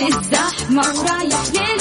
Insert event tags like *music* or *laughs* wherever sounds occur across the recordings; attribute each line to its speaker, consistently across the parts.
Speaker 1: الزحمة ورايح للبيت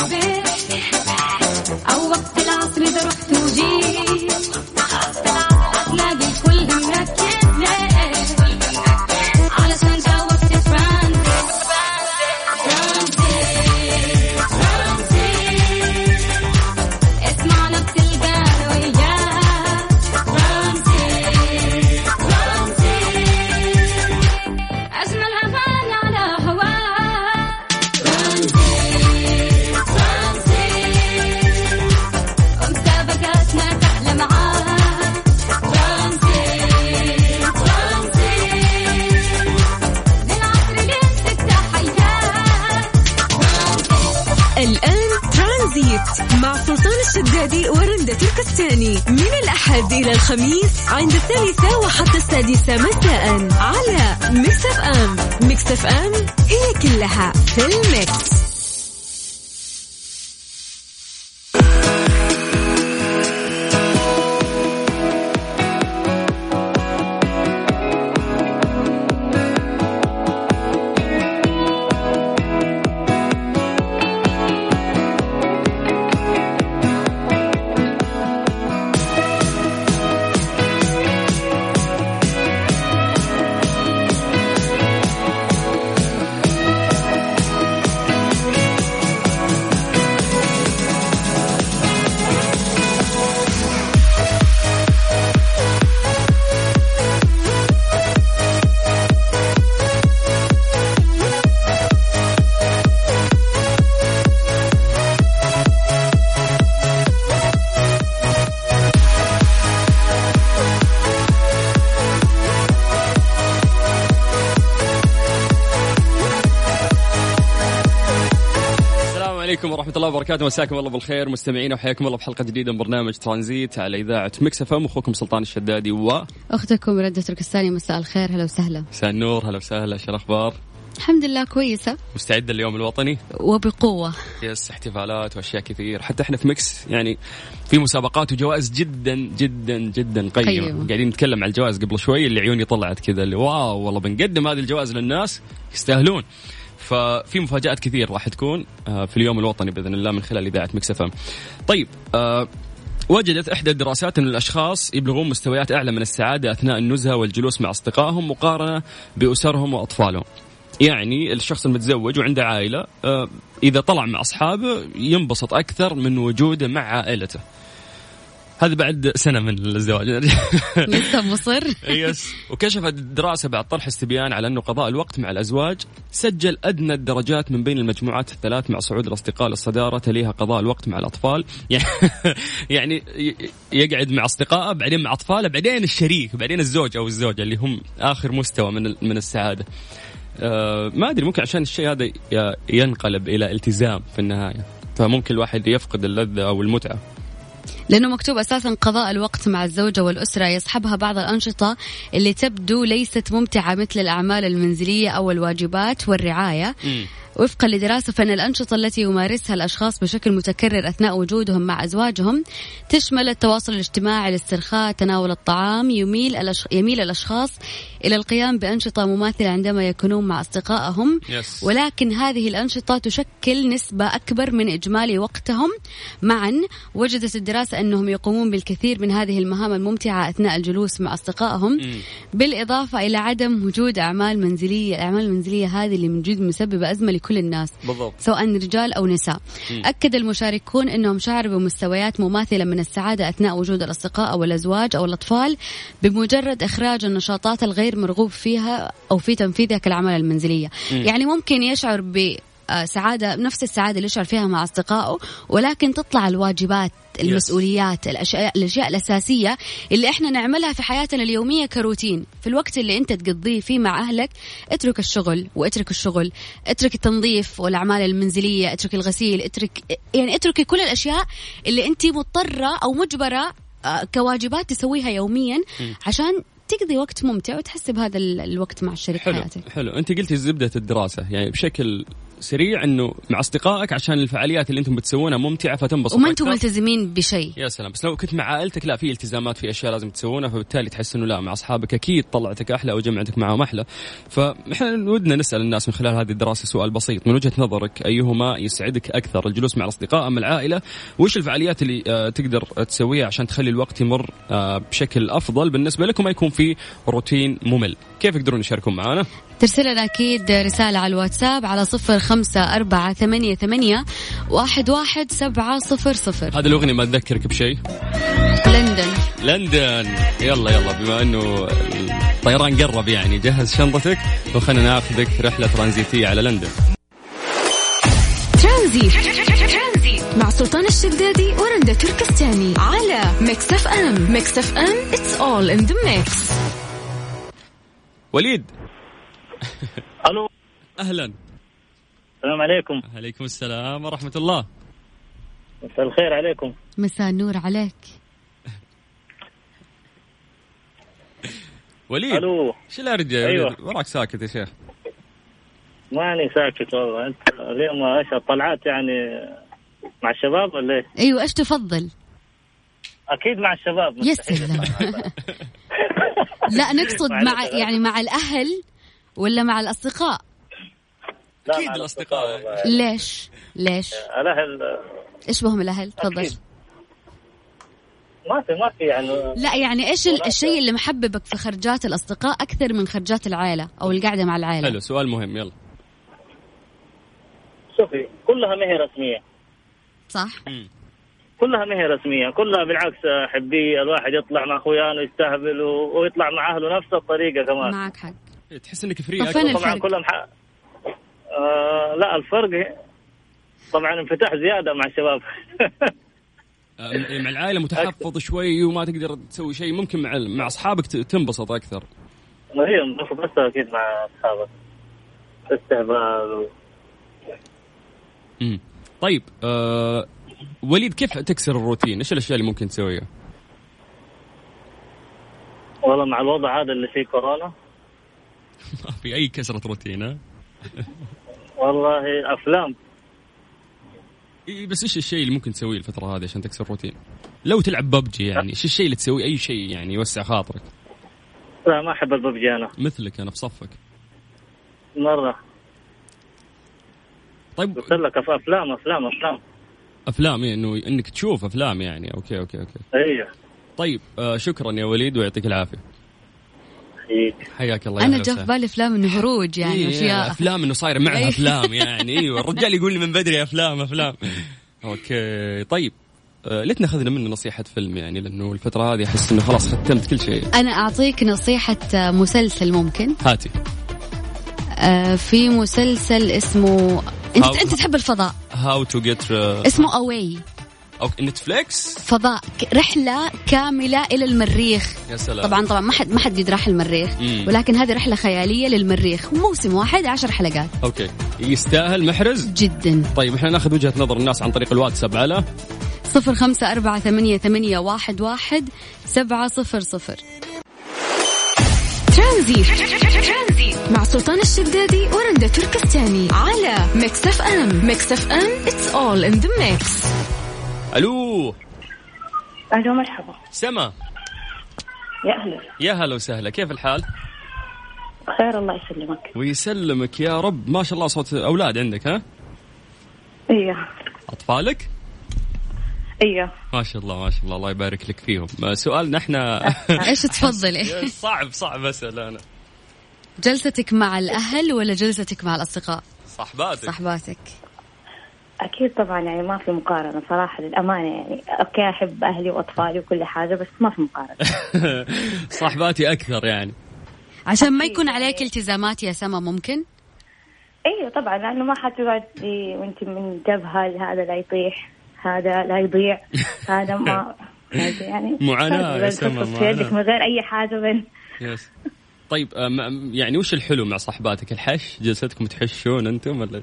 Speaker 2: الآن ترانزيت مع سلطان الشدادي ورندا تركستاني من الأحد إلى الخميس عند الثالثة وحتى السادسة مساء على ميكس أف أم. ميكس أف أم هي كلها في
Speaker 3: ال mix. الله وبركاته. مساكم الله بالخير مستمعينا وحياكم الله بحلقة جديدة من برنامج ترانزيت على إذاعة مكس إف إم. أخوكم سلطان الشدادي و
Speaker 4: أختكم رندا تركستاني مساء الخير. هلا وسهلا.
Speaker 3: مساء النور. هلا وسهلا. شو الأخبار؟
Speaker 4: الحمد لله كويسة.
Speaker 3: مستعدة اليوم الوطني؟
Speaker 4: وبقوة.
Speaker 3: yes احتفالات وأشياء كثير. حتى إحنا في مكس يعني في مسابقات وجوائز جدا جدا جدا قيمة.
Speaker 4: قيمة.
Speaker 3: قاعدين نتكلم عن الجوائز قبل شوي اللي عيوني طلعت كذا اللي wow والله بنقدم هذه الجوائز للناس يستاهلون. ففي مفاجآت كثير راح تكون آه، في اليوم الوطني بإذن الله من خلال إذاعة مكس إف. طيب آه، وجدت إحدى الدراسات إن الأشخاص يبلغون مستويات أعلى من السعادة أثناء النزهة والجلوس مع أصدقائهم مقارنة بأسرهم وأطفالهم. يعني الشخص المتزوج وعنده عائلة آه، إذا طلع مع أصحابه ينبسط أكثر من وجوده مع عائلته. هذا بعد سنة من الزواج. *laughs*
Speaker 4: لسه مصر. *laughs*
Speaker 3: يس. وكشفت الدراسة بعد طرح استبيان على أنه قضاء الوقت مع الأزواج سجل أدنى الدرجات من بين المجموعات الثلاث مع صعود الأصدقاء للصدارة تليها قضاء الوقت مع الأطفال. *laughs* يعني يعني يقعد مع أصدقائه بعدين مع أطفاله بعدين الشريك بعدين الزوج أو الزوجة اللي هم آخر مستوى من من السعادة. آه ما أدري ممكن عشان الشيء هذا ينقلب إلى التزام في النهاية. فممكن الواحد يفقد اللذة أو المتعة.
Speaker 4: لأنه مكتوب أساسا قضاء الوقت مع الزوجة والأسرة. يصحبها بعض الأنشطة اللي تبدو ليست ممتعة مثل الأعمال المنزلية أو الواجبات والرعاية. وفقا لدراسة فإن الأنشطة التي يمارسها الأشخاص بشكل متكرر أثناء وجودهم مع أزواجهم تشمل التواصل الاجتماعي الاسترخاء تناول الطعام يميل الأش... يميل الأشخاص إلى القيام بأنشطة مماثلة عندما يكونون مع أصدقائهم.
Speaker 3: يس.
Speaker 4: ولكن هذه الأنشطة تشكل نسبة أكبر من إجمالي وقتهم. معا وجدت الدراسة أنهم يقومون بالكثير من هذه المهام الممتعة أثناء الجلوس مع أصدقائهم. بالإضافة إلى عدم وجود أعمال منزلية الأعمال المنزلية هذه اللي من جد مسببة أزمة لكل الناس
Speaker 3: بالضبط.
Speaker 4: سواء رجال أو نساء. أكد المشاركون أنهم شعروا بمستويات مماثلة من السعادة أثناء وجود الأصدقاء أو الأزواج أو الأطفال بمجرد إخراج النشاطات الغير مرغوب فيها أو في تنفيذها كالأعمال المنزلية. يعني ممكن يشعر ب آه، سعادة نفس السعادة اللي يشعر فيها مع أصدقائه ولكن تطلع الواجبات المسؤوليات الأشياء, الأشياء الأساسية اللي إحنا نعملها في حياتنا اليومية كروتين. في الوقت اللي أنت تقضيه فيه مع أهلك اترك الشغل واترك الشغل اترك التنظيف والأعمال المنزلية اترك الغسيل اترك يعني اتركي كل الأشياء اللي أنت مضطرة أو مجبرة آه، كواجبات تسويها يوميا عشان تقضي وقت ممتع وتحس بهذا ال- الوقت مع شريك
Speaker 3: حلو
Speaker 4: حياتك.
Speaker 3: حلو. أنت قلتي زبدة الدراسة يعني بشكل سريع إنه مع أصدقائك عشان الفعاليات اللي أنتم بتسوونها ممتعة فتنبسط
Speaker 4: وما
Speaker 3: أنتم.
Speaker 4: ملتزمين بشيء.
Speaker 3: يا سلام. بس لو كنت مع عائلتك لا في التزامات في أشياء لازم تسوونها فبالتالي تحس إنه لا مع أصحابك أكيد طلعتك أحلى أو جمعتك معهم أحلى. فإحنا ودنا نسأل الناس من خلال هذه الدراسة سؤال بسيط. من وجهة نظرك أيهما يسعدك أكثر الجلوس مع الاصدقاء أم العائلة؟ وش الفعاليات اللي آه، تقدر تسويها عشان تخلي الوقت يمر آه، بشكل أفضل بالنسبة لكم ما يكون في روتين ممل؟ كيف يقدرون يشاركون معنا
Speaker 4: ترسل لنا أكيد رسالة على الواتساب على صفر خمسة أربعة ثمانية, ثمانية واحد, واحد سبعة صفر صفر.
Speaker 3: هذه الأغنية ما تذكرك بشيء؟
Speaker 4: لندن.
Speaker 3: لندن. يلا يلا بما إنه الطيران قرب يعني جهز شنطتك وخلنا ناخذك رحلة ترانزيتية على لندن.
Speaker 2: ترانزيت. مع سلطان الشدادي ورندا تركستاني على ميكس اف ام. ميكس اف ام it's all in the mix.
Speaker 3: وليد.
Speaker 5: ألو.
Speaker 3: أهلا.
Speaker 5: السلام عليكم.
Speaker 3: عليكم السلام ورحمة الله.
Speaker 5: مساء الخير عليكم.
Speaker 4: مساء النور عليك.
Speaker 3: وليد
Speaker 5: ألو.
Speaker 3: إيش الارجع يا
Speaker 5: أيوة.
Speaker 3: وليد؟ وراك ساكت يا شيخ.
Speaker 5: ماني ساكت والله. أنت اليوم إيش الطلعات يعني مع الشباب ولا إيه؟
Speaker 4: أيوة إيش تفضل؟
Speaker 5: أكيد مع الشباب
Speaker 4: يا سلام. *laughs* لا نقصد
Speaker 5: مع.
Speaker 4: يعني مع الأهل ولا مع الأصدقاء؟
Speaker 3: الأصدقاء.
Speaker 5: والله.
Speaker 4: ليش؟ ليش؟
Speaker 5: الأهل
Speaker 4: إيش بهم الأهل تفضل.
Speaker 5: ما في ما في يعني.
Speaker 4: لا يعني إيش ال- الشيء اللي محببك في خرجات الأصدقاء أكثر من خرجات العائلة أو القعدة مع العائلة؟
Speaker 3: حلو سؤال مهم يلا.
Speaker 5: شوفي كلها ما هي رسمية.
Speaker 4: صح.
Speaker 5: كلها ما هي رسمية كلها بالعكس حبيه الواحد يطلع مع اخوانه يستهبل ويطلع مع أهله نفس الطريقة كمان.
Speaker 4: معك حق.
Speaker 3: إيه، تحس إنك فري
Speaker 4: طب
Speaker 3: أكثر.
Speaker 4: فين
Speaker 5: طبعا
Speaker 4: الفرق؟
Speaker 5: كلهم ح... آه لا الفرق طبعا انفتاح زيادة مع الشباب *laughs*
Speaker 3: آه، مع العائلة متحفظ شوي وما تقدر تسوي شيء ممكن مع مع أصحابك تنبسط أكثر
Speaker 5: هي بس أكيد مع أصحابك استهبال و...
Speaker 3: مم. طيب آه وليد كيف تكسر الروتين؟ إيش الأشياء اللي ممكن تسويها؟
Speaker 5: والله مع الوضع هذا اللي فيه كورونا *laughs*
Speaker 3: ما في أي كسرة روتين ها؟ *laughs*
Speaker 5: والله
Speaker 3: أفلام بس إيش الشيء اللي ممكن تسويه الفترة هذه عشان تكسر الروتين؟ لو تلعب ببجي يعني إيش الشيء اللي تسوي أي شيء يعني يوسع خاطرك؟
Speaker 5: لا ما أحب الببجي أنا
Speaker 3: مثلك أنا في صفك.
Speaker 5: مرة
Speaker 3: طيب
Speaker 5: قلت لك أفلام أفلام أفلام
Speaker 3: أفلام إيه إنه إنك تشوف أفلام يعني okay okay okay.
Speaker 5: أيوه
Speaker 3: طيب آه شكرا يا وليد ويعطيك العافية.
Speaker 5: حقيقي.
Speaker 3: حياك الله يا
Speaker 4: أنا
Speaker 3: أهلا
Speaker 4: جا في. بالي أفلام إنه هروج يعني
Speaker 3: إيه
Speaker 4: أشياء
Speaker 3: أفلام إنه صايره معها
Speaker 4: أي.
Speaker 3: أفلام *laughs* يعني أيوه الرجال يقول لي من بدري أفلام أفلام. okay طيب آه، ليت ناخذنا منه نصيحة فيلم يعني لأنه الفترة هذه أحس إنه خلاص ختمت كل شيء.
Speaker 4: أنا أعطيك نصيحة مسلسل ممكن؟
Speaker 3: هاتي.
Speaker 4: آه، في مسلسل اسمه أنت
Speaker 3: How-
Speaker 4: أنت تحب الفضاء.
Speaker 3: how to get
Speaker 4: اسمه away
Speaker 3: أو Netflix؟
Speaker 4: فضاء ك- رحلة كاملة إلى المريخ.
Speaker 3: يا سلام.
Speaker 4: طبعا طبعا ما حد ما حد قد راح المريخ.
Speaker 3: مم.
Speaker 4: ولكن هذه رحلة خيالية للمريخ. موسم واحد عشر حلقات.
Speaker 3: okay. يستاهل محرز؟
Speaker 4: جدا.
Speaker 3: طيب إحنا ناخذ وجهة نظر الناس عن طريق الواتساب على؟
Speaker 4: صفر خمسة أربعة ثمانية, ثمانية واحد, واحد سبعة صفر صفر.
Speaker 2: ترانزيت. مع سلطان الشدادي ورندا تركستاني على Mix FM. Mix FM it's all in the mix.
Speaker 3: ألو.
Speaker 6: ألو مرحبا.
Speaker 3: سما.
Speaker 6: يا أهلا.
Speaker 3: يا هلا وسهلا. كيف الحال؟
Speaker 6: بخير الله يسلمك.
Speaker 3: ويسلمك يا رب. ما شاء الله صوت أولاد عندك ها؟
Speaker 6: إيوه.
Speaker 3: أطفالك؟
Speaker 6: إيوه.
Speaker 3: ما شاء الله ما شاء الله. الله يبارك لك فيهم. ما سؤالنا إحنا *laughs*
Speaker 4: إيش تفضلي؟ *laughs*
Speaker 3: صعب صعب أسأل أنا.
Speaker 4: جلستك مع الأهل ولا جلستك مع الأصدقاء؟
Speaker 3: صحباتك.
Speaker 4: صحباتك.
Speaker 6: أكيد طبعا يعني ما في مقارنة صراحة للأمانة يعني. أوكي أحب أهلي وأطفالي وكل حاجة بس ما في مقارنة. *laughs*
Speaker 3: صحباتي أكثر يعني.
Speaker 4: عشان ما يكون عليك التزامات يا سما ممكن؟
Speaker 6: أيوه طبعا لأنه ما حتقعدي وأنت منتبهه هذا لا يطيح هذا لا يضيع *laughs* هذا ما يعني.
Speaker 3: معاناة *laughs* يا
Speaker 6: بس
Speaker 3: سما، معاناة.
Speaker 6: من غير أي حاجة بين
Speaker 3: يس. طيب يعني وش الحلو مع صحباتك الحش؟ جلستكم تحشون أنتم ولا؟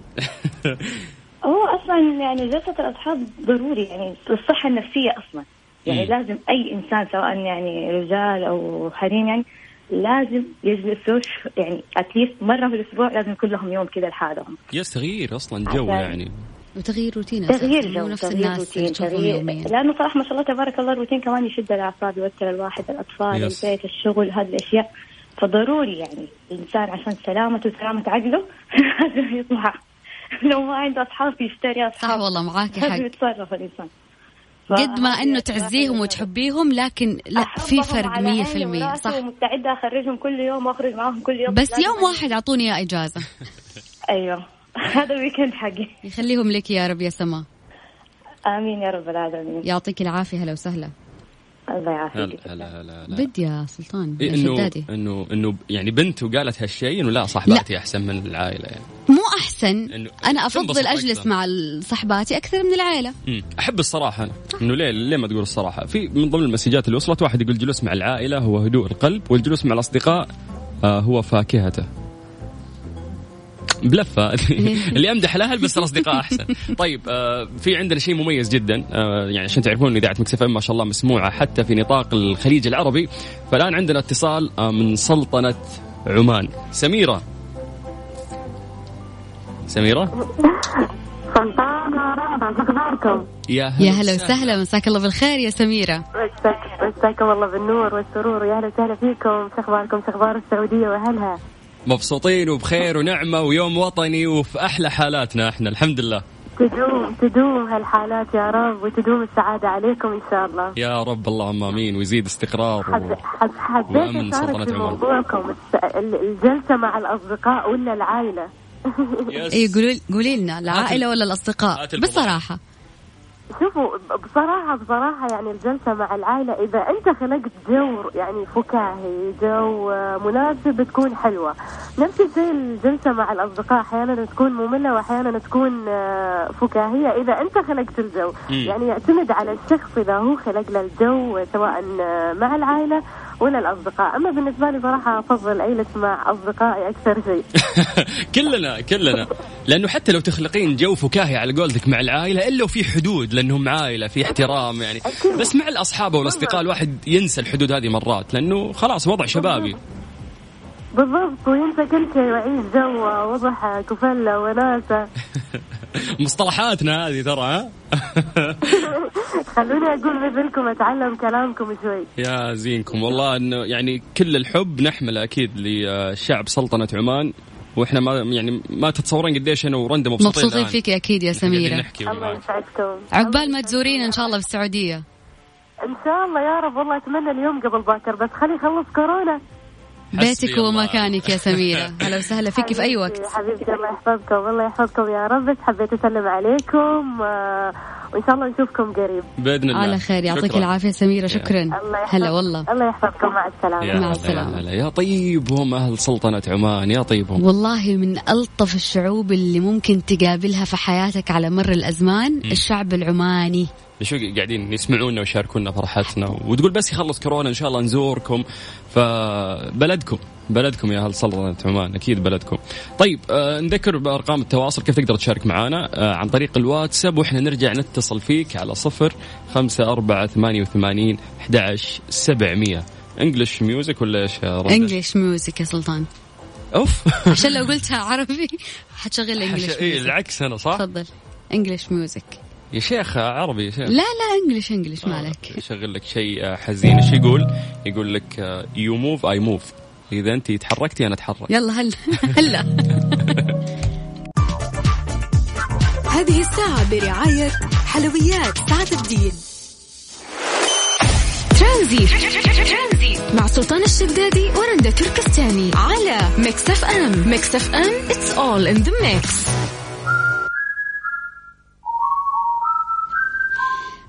Speaker 6: هو أصلا يعني جلسه الاصحاب ضروري يعني للصحه النفسية أصلا. يعني
Speaker 3: مم.
Speaker 6: لازم أي إنسان سواء يعني رجال أو حريم يعني لازم يجلسوا يعني at least مرة في الأسبوع لازم يكون لهم يوم كذا لحالهم.
Speaker 3: yes تغيير أصلا جو يعني.
Speaker 4: وتغيير روتين
Speaker 6: تغيير جو
Speaker 4: نفس
Speaker 6: تغيير
Speaker 4: الناس
Speaker 6: روتين تغيير
Speaker 4: يوميا.
Speaker 6: لأنه صراحة ما شاء الله تبارك الله الروتين كمان يشد الاعصاب يوتر الواحد الأطفال
Speaker 3: yes.
Speaker 6: البيت الشغل هذه الأشياء. فضروري يعني الإنسان عشان سلامته وسلامه عقله *laughs* لازم يطلع *laughs* لو ما عنده اصحاب يشتري أصحاب.
Speaker 4: صح والله معاكي حق.
Speaker 6: يتصرف الإنسان.
Speaker 4: قد ما
Speaker 6: إنه
Speaker 4: تعزيهم وتحبيهم لكن لا في فرق
Speaker 6: على
Speaker 4: مية
Speaker 6: عيني
Speaker 4: في المية.
Speaker 6: وراسي
Speaker 4: صح.
Speaker 6: ومستعدة أخرجهم كل يوم وأخرج معاهم كل يوم.
Speaker 4: بس يوم واحد أعطوني اياه إجازة. *laughs*
Speaker 6: أيوه. *laughs* هذا الويكند حقي.
Speaker 4: يخليهم لك يا رب يا سما.
Speaker 6: آمين يا رب العالمين.
Speaker 4: يعطيك العافية هلا وسهلا.
Speaker 6: الله يعافيك.
Speaker 3: هلا هلا هلا.
Speaker 4: بد يا سلطان
Speaker 3: إيه
Speaker 4: إنه
Speaker 3: إنه إنه يعني بنت وقالت هالشيء إنه لا صاحباتي أحسن من العائلة يعني.
Speaker 4: أحسن. أنا
Speaker 3: أفضل
Speaker 4: أجلس
Speaker 3: أكثر.
Speaker 4: مع صحباتي أكثر من العائلة.
Speaker 3: مم. أحب الصراحة. أنا إنه ليه ليه ما تقول الصراحة؟ في من ضمن المسجات اللي وصلت واحد يقول جلوس مع العائلة هو هدوء القلب والجلوس مع الأصدقاء آه هو فاكهته. بلفة. *laughs* اللي أمدح الاهل بس الأصدقاء أحسن. *laughs* طيب آه في عندنا شيء مميز جدا آه يعني عشان تعرفون ان اذاعه مكسف ما شاء الله مسموعة حتى في نطاق الخليج العربي. فالآن عندنا اتصال آه من سلطنة عمان.
Speaker 7: سميرة. ورابع شو اخباركم؟
Speaker 3: يا
Speaker 4: يا هلا وسهلا مساك الله بالخير يا سميرة
Speaker 7: مساك مساكم الله بالنور والسرور ويا أهلا وسهلا فيكم شو أخباركم شو أخبار السعودية وأهلها؟
Speaker 3: مبسوطين وبخير ونعمة ويوم وطني وفي أحلى حالاتنا إحنا الحمد لله
Speaker 7: تدوم تدوم هالحالات يا رب وتدوم السعادة عليكم إن شاء الله.
Speaker 3: يا رب اللهم امين ويزيد استقرار
Speaker 7: حب
Speaker 3: و...
Speaker 7: حب حبيت
Speaker 3: وأمن سلطنة عمان.
Speaker 7: موضوعكم الس- ال- الجلسة مع الأصدقاء ولا العائلة؟ *laughs*
Speaker 3: yes.
Speaker 4: اي قولي لنا العائلة ولا
Speaker 3: الفضاء.
Speaker 4: بصراحة
Speaker 7: شوفوا بصراحة بصراحة يعني الجلسة مع العائلة إذا أنت خلقت جو يعني فكاهي جو مناسب تكون حلوة. نفس الشيء الجلسة مع الأصدقاء أحيانا تكون مملة وأحيانا تكون آه، فكاهية إذا أنت خلقت الجو. يعني يعتمد على الشخص إذا هو خلق له الجو سواء آه، مع العائلة ولا الأصدقاء. أما بالنسبة لي صراحة أفضل أجلس مع أصدقائي أكثر شيء. *laughs*
Speaker 3: كلنا كلنا. لأنه حتى لو تخلقين جو فكاهي على قولتك مع العائلة إلا وفي حدود لأنهم عائلة في احترام يعني. بس مع الأصحاب والأصدقاء الواحد ينسى الحدود هذه مرات لأنه خلاص وضع شبابي.
Speaker 7: بالضبط وينسى كل شيء ويعيش جو وضحك وفلة وناسة. *laughs*
Speaker 3: مصطلحاتنا هذه ترى ها؟ *laughs*
Speaker 7: خلوني أقول مثلكم أتعلم كلامكم شوي.
Speaker 3: يا زينكم والله إنه يعني كل الحب نحمله أكيد لشعب سلطنة عمان. وإحنا ما يعني ما تتصورين قديش أنا ورندا مبسوطين
Speaker 4: مبسوطين. فيك أكيد يا
Speaker 3: نحكي
Speaker 7: الله. يسعدكم
Speaker 4: عقبال ما تزورينا إن شاء الله في السعودية
Speaker 7: إن شاء الله يا رب والله أتمنى اليوم قبل باكر بس خلي يخلص كورونا
Speaker 4: بيتك. ومكانك يا سميرة. *laughs* هلا وسهلا فيك في أي وقت.
Speaker 7: حبيبتي الله يحفظكم الله يحفظكم يا رب. بس حبيت أسلم عليكم آه، وإن شاء الله نشوفكم قريب.
Speaker 3: بإذن الله.
Speaker 4: على خير يعطيك. العافية سميرة شكرا. هلا والله.
Speaker 7: الله يحفظكم مع السلامة.
Speaker 3: يا
Speaker 4: مع السلامة.
Speaker 3: يا طيبهم أهل سلطنة عمان. يا طيبهم
Speaker 4: والله من ألطف الشعوب اللي ممكن تقابلها في حياتك على مر الأزمان الشعب العماني.
Speaker 3: شو قاعدين يسمعونا ويشاركونا فرحتنا وتقول بس يخلص كورونا إن شاء الله نزوركم. فبلدكم بلدكم يا أهل سلطنه عمان أكيد بلدكم. طيب آه نذكر بأرقام التواصل كيف تقدر تشارك معنا آه عن طريق الواتساب. وإحنا نرجع نتصل فيك على صفر خمسة أربعة ثمانية وثمانين أحد عشر سبعمية. English music ولا إيش يا؟
Speaker 4: English music يا سلطان.
Speaker 3: أوف.
Speaker 4: عشان لو قلتها عربي حتشغل English
Speaker 3: حش- إيه العكس أنا صح؟
Speaker 4: تفضل. English music
Speaker 3: يا شيخ عربي يا شيخ.
Speaker 4: لا لا English English ما عليك.
Speaker 3: يشغل لك شيء آه، حزين. إيش يقول؟ يقول لك you move I move إذا أنت تحركتي أنا أتحرك.
Speaker 4: يلا هلا هلا. *laughs*
Speaker 2: هذه الساعة برعاية حلويات سعد الدين. ترانزيت. مع سلطان الشدادي ورندا تركستاني على Mix FM. Mix FM it's all in the mix.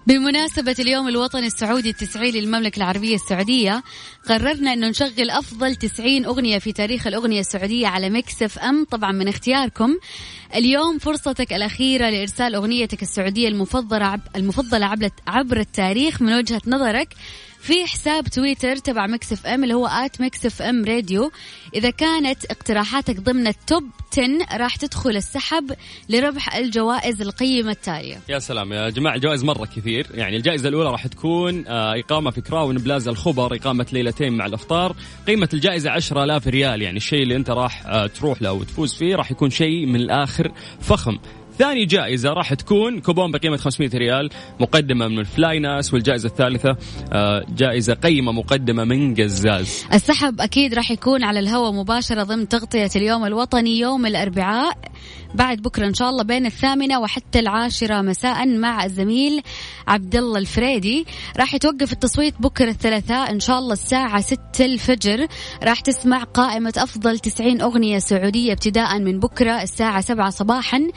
Speaker 4: بمناسبة اليوم الوطني السعودي التسعين للمملكة العربية السعودية قررنا أنه نشغل أفضل تسعين أغنية في تاريخ الأغنية السعودية على Mix FM. طبعا من اختياركم. اليوم فرصتك الأخيرة لإرسال أغنيتك السعودية المفضلة المفضلة عبر التاريخ من وجهة نظرك. في حساب تويتر تبع Mix FM اللي هو at Mix FM Radio. إذا كانت اقتراحاتك ضمن ال top 10 راح تدخل السحب لربح الجوائز القيمة التالية.
Speaker 3: يا سلام يا جماعة جوائز مرة كثير. يعني الجائزة الأولى راح تكون آه، إقامة في Crowne Plaza الخبر إقامة ليلتين مع الإفطار. قيمة الجائزة 10000 ريال يعني الشيء اللي أنت راح آه، تروح له وتفوز فيه راح يكون شيء من الآخر فخم. ثاني جائزة راح تكون كوبون بقيمة 500 ريال مقدمة من ال flynas والجائزة الثالثة آه، جائزة قيمة مقدمة من قزاز.
Speaker 4: السحب أكيد راح يكون على الهواء مباشرة ضمن تغطية اليوم الوطني يوم الأربعاء. بعد بكرة إن شاء الله بين الثامنة وحتى العاشرة مساء مع الزميل عبد الله الفريدي. راح يتوقف التصويت بكرة الثلاثاء إن شاء الله الساعة 6 الفجر. راح تسمع قائمة أفضل 90 أغنية سعودية ابتداء من بكرة الساعة 7 صباحا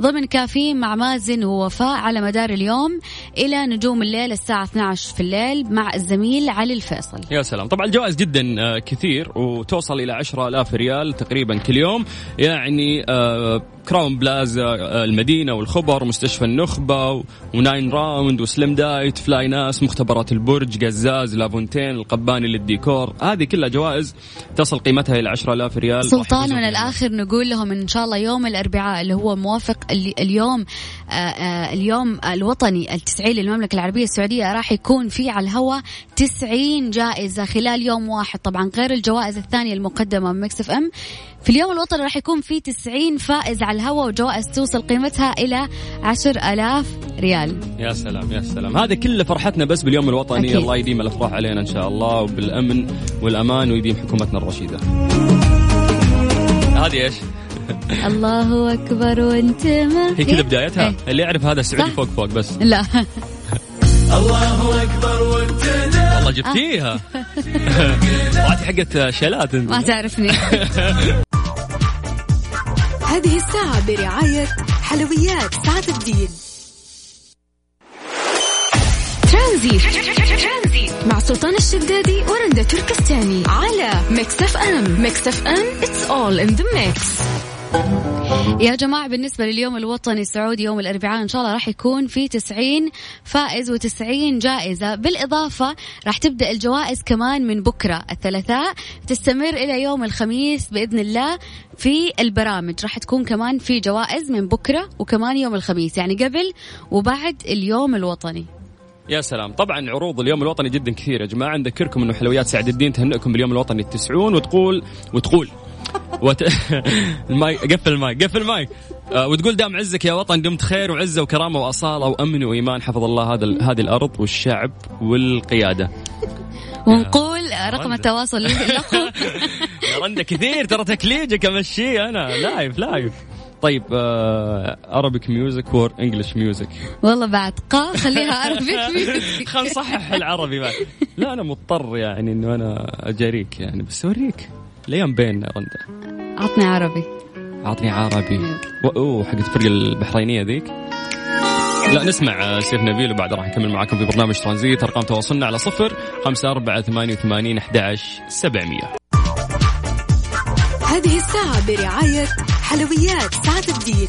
Speaker 4: ضمن كافيين مع مازن ووفاء على مدار اليوم إلى نجوم الليل الساعة 12 في الليل مع الزميل علي الفيصل.
Speaker 3: يا سلام. طبعا الجوائز جدا آه، كثير وتوصل إلى 10000 ريال تقريبا كل يوم. يعني آه، Crowne Plaza آه، المدينة والخبر ومستشفى النخبة و 9Round و Slim Diet flynas مختبرات البرج قزاز لافونتين القباني للديكور. هذه كلها جوائز تصل قيمتها إلى 10000 ريال.
Speaker 4: سلطان من
Speaker 3: فيها.
Speaker 4: الآخر نقول لهم إن شاء الله يوم الأربعاء اللي هو موافق ال- اليوم آه، آه، اليوم الوطني التسعين للمملكة العربية السعودية راح يكون في على الهواء 90 جائزة خلال يوم واحد. طبعا غير الجوائز الثانية المقدمة من Mix FM في اليوم الوطني راح يكون في 90 فائز على الهواء وجوائز توصل قيمتها إلى 10000 ريال.
Speaker 3: يا سلام يا سلام. هذا كله فرحتنا بس باليوم الوطني.
Speaker 4: أكيد.
Speaker 3: الله يديم الأفراح علينا إن شاء الله وبالأمن والأمان ويديم حكومتنا الرشيدة. هذه إيش؟ *laughs*
Speaker 4: الله أكبر وأنت ما
Speaker 3: هي كذا بدايتها؟
Speaker 4: إيه.
Speaker 3: اللي يعرف هذا السعودي. فوق فوق بس.
Speaker 4: لا. *laughs*
Speaker 3: والله جبتيها. *laughs* طلعتي حقت شيلات أنت.
Speaker 4: ما تعرفني.
Speaker 2: هذه الساعة برعاية حلويات سعد الدين. ترانزيت. مع سلطان الشدادي ورندا تركستاني. على Mix FM. Mix FM it's all in the mix.
Speaker 4: يا جماعة بالنسبة لليوم الوطني السعودي يوم الأربعاء إن شاء الله راح يكون في 90 فائز و90 جائزة. بالإضافة راح تبدأ الجوائز كمان من بكرة الثلاثاء تستمر إلى يوم الخميس بإذن الله في البرامج. راح تكون كمان في جوائز من بكرة وكمان يوم الخميس يعني قبل وبعد اليوم الوطني.
Speaker 3: يا سلام. طبعا عروض اليوم الوطني جدا كثير يا جماعة. نذكركم إنه حلويات سعد الدين تهنئكم باليوم الوطني التسعون وتقول وتقول وت... *laughs* الماي قفل الماي قفل الماي آه وتقول دام عزك يا وطن دمت خير وعزة وكرامة وأصالة وأمن وإيمان حفظ الله هذا ال- هذه الأرض والشعب والقيادة. *laughs*
Speaker 4: ونقول رقم. التواصل *laughs* لكم.
Speaker 3: يا رندا كثير ترى تكليجك امشيه أنا live live طيب Arabic music or English music
Speaker 4: والله بعد قا خليها عربي
Speaker 3: خل نصحح العربي بعد. لا أنا مضطر يعني إنه أنا أجاريك يعني بس أوريك. الأيام بيننا رندا
Speaker 4: عطني عربي.
Speaker 3: اعطني عربي. أوه حقت الفرقة البحرينية ذيك. لا نسمع سيف نبيل وبعد راح نكمل معاكم في برنامج ترانزيت. أرقام تواصلنا على صفر خمسة أربعة ثمانية وثمانين أحد سبعمية.
Speaker 2: هذه الساعة برعاية حلويات سعد الدين.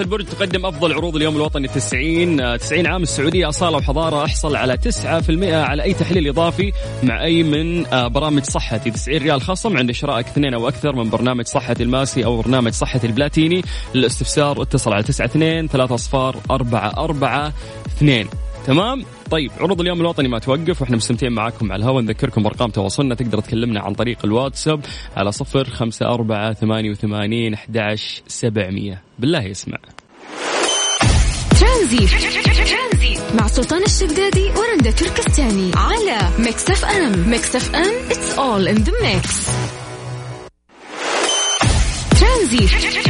Speaker 3: البرج تقدم أفضل عروض اليوم الوطني 90 آه، 90 عام السعودية أصالة وحضارة أحصل على 9% على أي تحليل إضافي مع أي من آه، برامج صحتي. 90 ريال خصم عند شرائك اثنين أو أكثر من برنامج صحتي الماسي أو برنامج صحتي البلاتيني. للاستفسار اتصل على 92 3 اصفار 4 4 2 تمام؟ طيب عروض اليوم الوطني ما توقف وإحنا مستمتعين معاكم على الهواء. نذكركم ارقام تواصلنا تقدر تكلمنا عن طريق الواتساب على صفر خمسة أربعة ثمانية وثمانين أحد سبعمية. بالله يسمع.
Speaker 2: ترانزيت. مع سلطان الشدادي ورندا تركستاني. على Mix FM. Mix FM it's all in the mix. ترانزيت.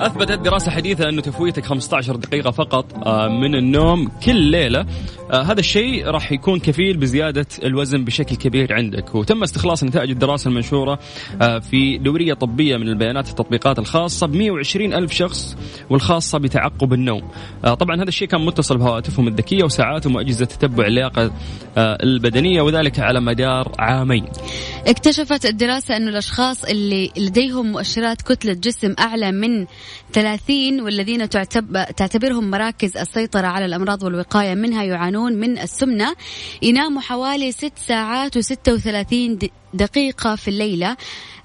Speaker 3: أثبتت دراسة حديثة انه تفويتك 15 دقيقة فقط آه، من النوم كل ليلة. آه، هذا الشيء راح يكون كفيل بزيادة الوزن بشكل كبير عندك. وتم استخلاص نتائج الدراسة المنشورة آه، في دورية طبية من البيانات التطبيقات الخاصة ب 120 ألف شخص والخاصة بتعقب النوم. طبعا هذا الشيء كان متصل بهواتفهم الذكية وساعاتهم واجهزه تتبع اللياقة آه، البدنية وذلك على مدار عامين.
Speaker 4: اكتشفت الدراسة أنه الأشخاص اللي لديهم مؤشرات كتلة جسم أعلى من 30 والذين تعتب... تعتبرهم مراكز السيطرة على الأمراض والوقاية منها يعانون من السمنة. يناموا حوالي 6 ساعات و36 دقيقة في الليلة.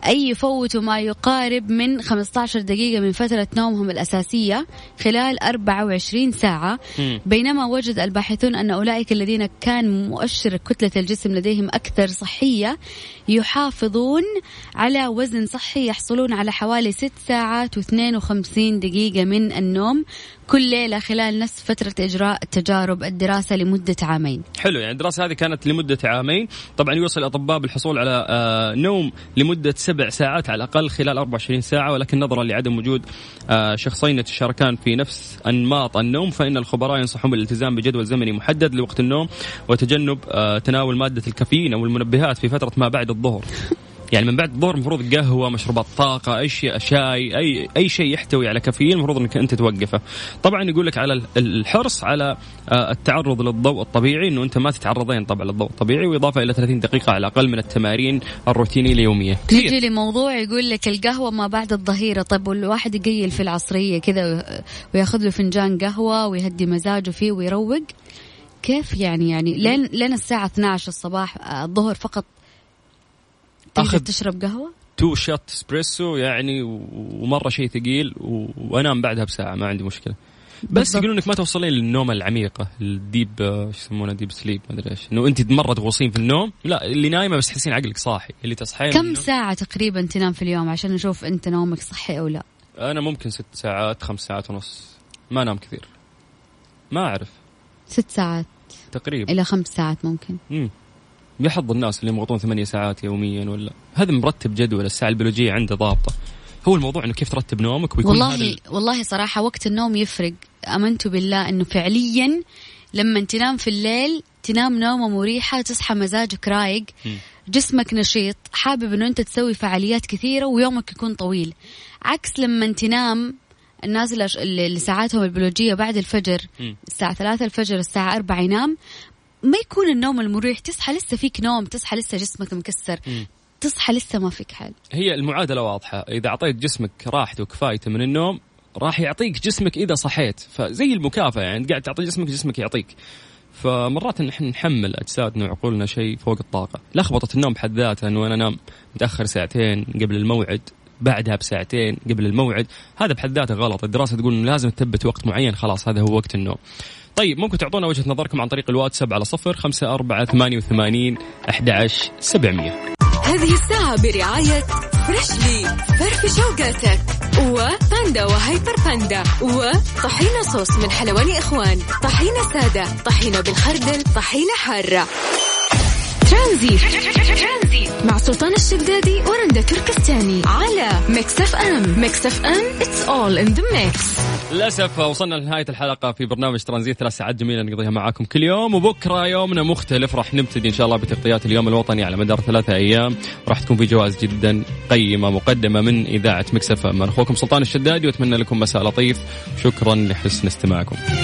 Speaker 4: أي يفوتوا ما يقارب من 15 دقيقة من فترة نومهم الأساسية خلال 24 ساعة. بينما وجد الباحثون أن أولئك الذين كان مؤشر كتلة الجسم لديهم أكثر صحية يحافظون على وزن صحي يحصلون على حوالي 6 ساعات و52 دقيقة من النوم. كل ليلة خلال نفس فترة إجراء تجارب الدراسة لمدة عامين.
Speaker 3: حلو يعني الدراسة هذه كانت لمدة عامين. طبعا يوصل الأطباء بالحصول على آه، نوم لمدة سبع ساعات على الأقل خلال 24 ساعة ولكن نظرا لعدم وجود آه، شخصين يتشاركان في نفس أنماط النوم فإن الخبراء ينصحون بالالتزام بجدول زمني محدد لوقت النوم وتجنب آه، تناول مادة الكافيين أو المنبهات في فترة ما بعد الظهر. يعني من بعد الظهر المفروض قهوة مشروبات طاقة أي شيء شاي أي أي شيء يحتوي على كافيين المفروض إنك أنت توقفه. طبعا يقول لك على ال- الحرص على آه، التعرض للضوء الطبيعي إنه أنت ما تتعرضين طبعا للضوء الطبيعي وإضافة إلى 30 دقيقة على الأقل من التمارين الروتينية اليومية.
Speaker 4: نجي لموضوع يقول لك القهوة ما بعد الظهيرة. طيب والواحد يقيل في العصرية كذا وياخذ له فنجان قهوة ويهدي مزاجه فيه ويروق؟ كيف يعني؟ يعني لين لين الساعة 12 الصباح آه، الظهر فقط
Speaker 3: أخذ-
Speaker 4: تشرب قهوة؟
Speaker 3: two shot espresso يعني ومرة شيء ثقيل وأنام بعدها بساعة ما عندي مشكلة. بس. يقولون إنك ما توصلين للنوم العميقة ال deep آه، إيش يسمونه deep sleep ما أدري إيش. إنه أنت مرة تغوصين في النوم لا اللي نايمة بس تحسين عقلك صاحي اللي تصحين
Speaker 4: كم
Speaker 3: من
Speaker 4: ساعة تقريبا تنام في اليوم عشان نشوف أنت نومك صحي أو لا؟
Speaker 3: أنا ممكن ست ساعات خمس ساعات ونص. ما أنام كثير. ما أعرف.
Speaker 4: ست ساعات
Speaker 3: تقريبا.
Speaker 4: إلى خمس ساعات ممكن.
Speaker 3: امم يا حظ الناس اللي يمغطون ثمانية ساعات يوميا ولا هذا مرتب جدول الساعة البيولوجية عنده ضابطة. هو الموضوع إنه كيف ترتب نومك ويكون هذا
Speaker 4: والله
Speaker 3: ال-
Speaker 4: والله صراحة وقت النوم يفرق. أمنت بالله أنه فعليا لما تنام في الليل تنام نومة مريحة تصحى مزاجك رايق. جسمك نشيط حابب أنه أنت تسوي فعاليات كثيرة ويومك يكون طويل. عكس لما تنام الناس اللي ساعاتهم البيولوجية بعد الفجر. الساعة ثلاثة الفجر الساعة أربعة ينام. ما يكون النوم المريح تصحى لسه فيك نوم تصحى لسه جسمك مكسر.
Speaker 3: مم.
Speaker 4: تصحى لسه ما فيك حال
Speaker 3: هي المعادلة واضحة. إذا أعطيت جسمك راحته وكفايته من النوم راح يعطيك جسمك إذا صحيت. فزي المكافأة يعني قاعد تعطي جسمك جسمك يعطيك. فمرات نحن نحمل أجسادنا وعقولنا شيء فوق الطاقة. لخبطة النوم بحد ذاتها إنه أنا أنام متأخر ساعتين قبل الموعد بعدها بساعتين قبل الموعد. هذا بحد ذاته غلط. الدراسة تقول إنه لازم تثبت وقت معين خلاص هذا هو وقت النوم. طيب ممكن تعطونا وجهة نظركم عن طريق الواتساب على صفر خمسة أربعة ثمانية وثمانين أحد سبعمية.
Speaker 2: هذه الساعة برعاية فريشلي فرف شوقاتك. وباندا وهيبر باندا. وطحينة صوص من حلواني إخوان. طحينة سادة طحينة بالخردل طحينة حارة. ترانزيت مع سلطان الشدادي ورندا تركستاني. على Mix FM. Mix FM it's all in the mix.
Speaker 3: للأسف وصلنا لنهاية الحلقة في برنامج ترانزيت ثلاث ساعات جميلة نقضيها معاكم كل يوم وبكرة يومنا مختلف. راح نبتدي إن شاء الله بتغطيات اليوم الوطني على مدار ثلاثة أيام. راح تكون في جوائز جدا قيمة مقدمة من إذاعة Mix FM أنا أخوكم سلطان الشدادي وأتمنى لكم مساء لطيف. شكرا لحسن استماعكم.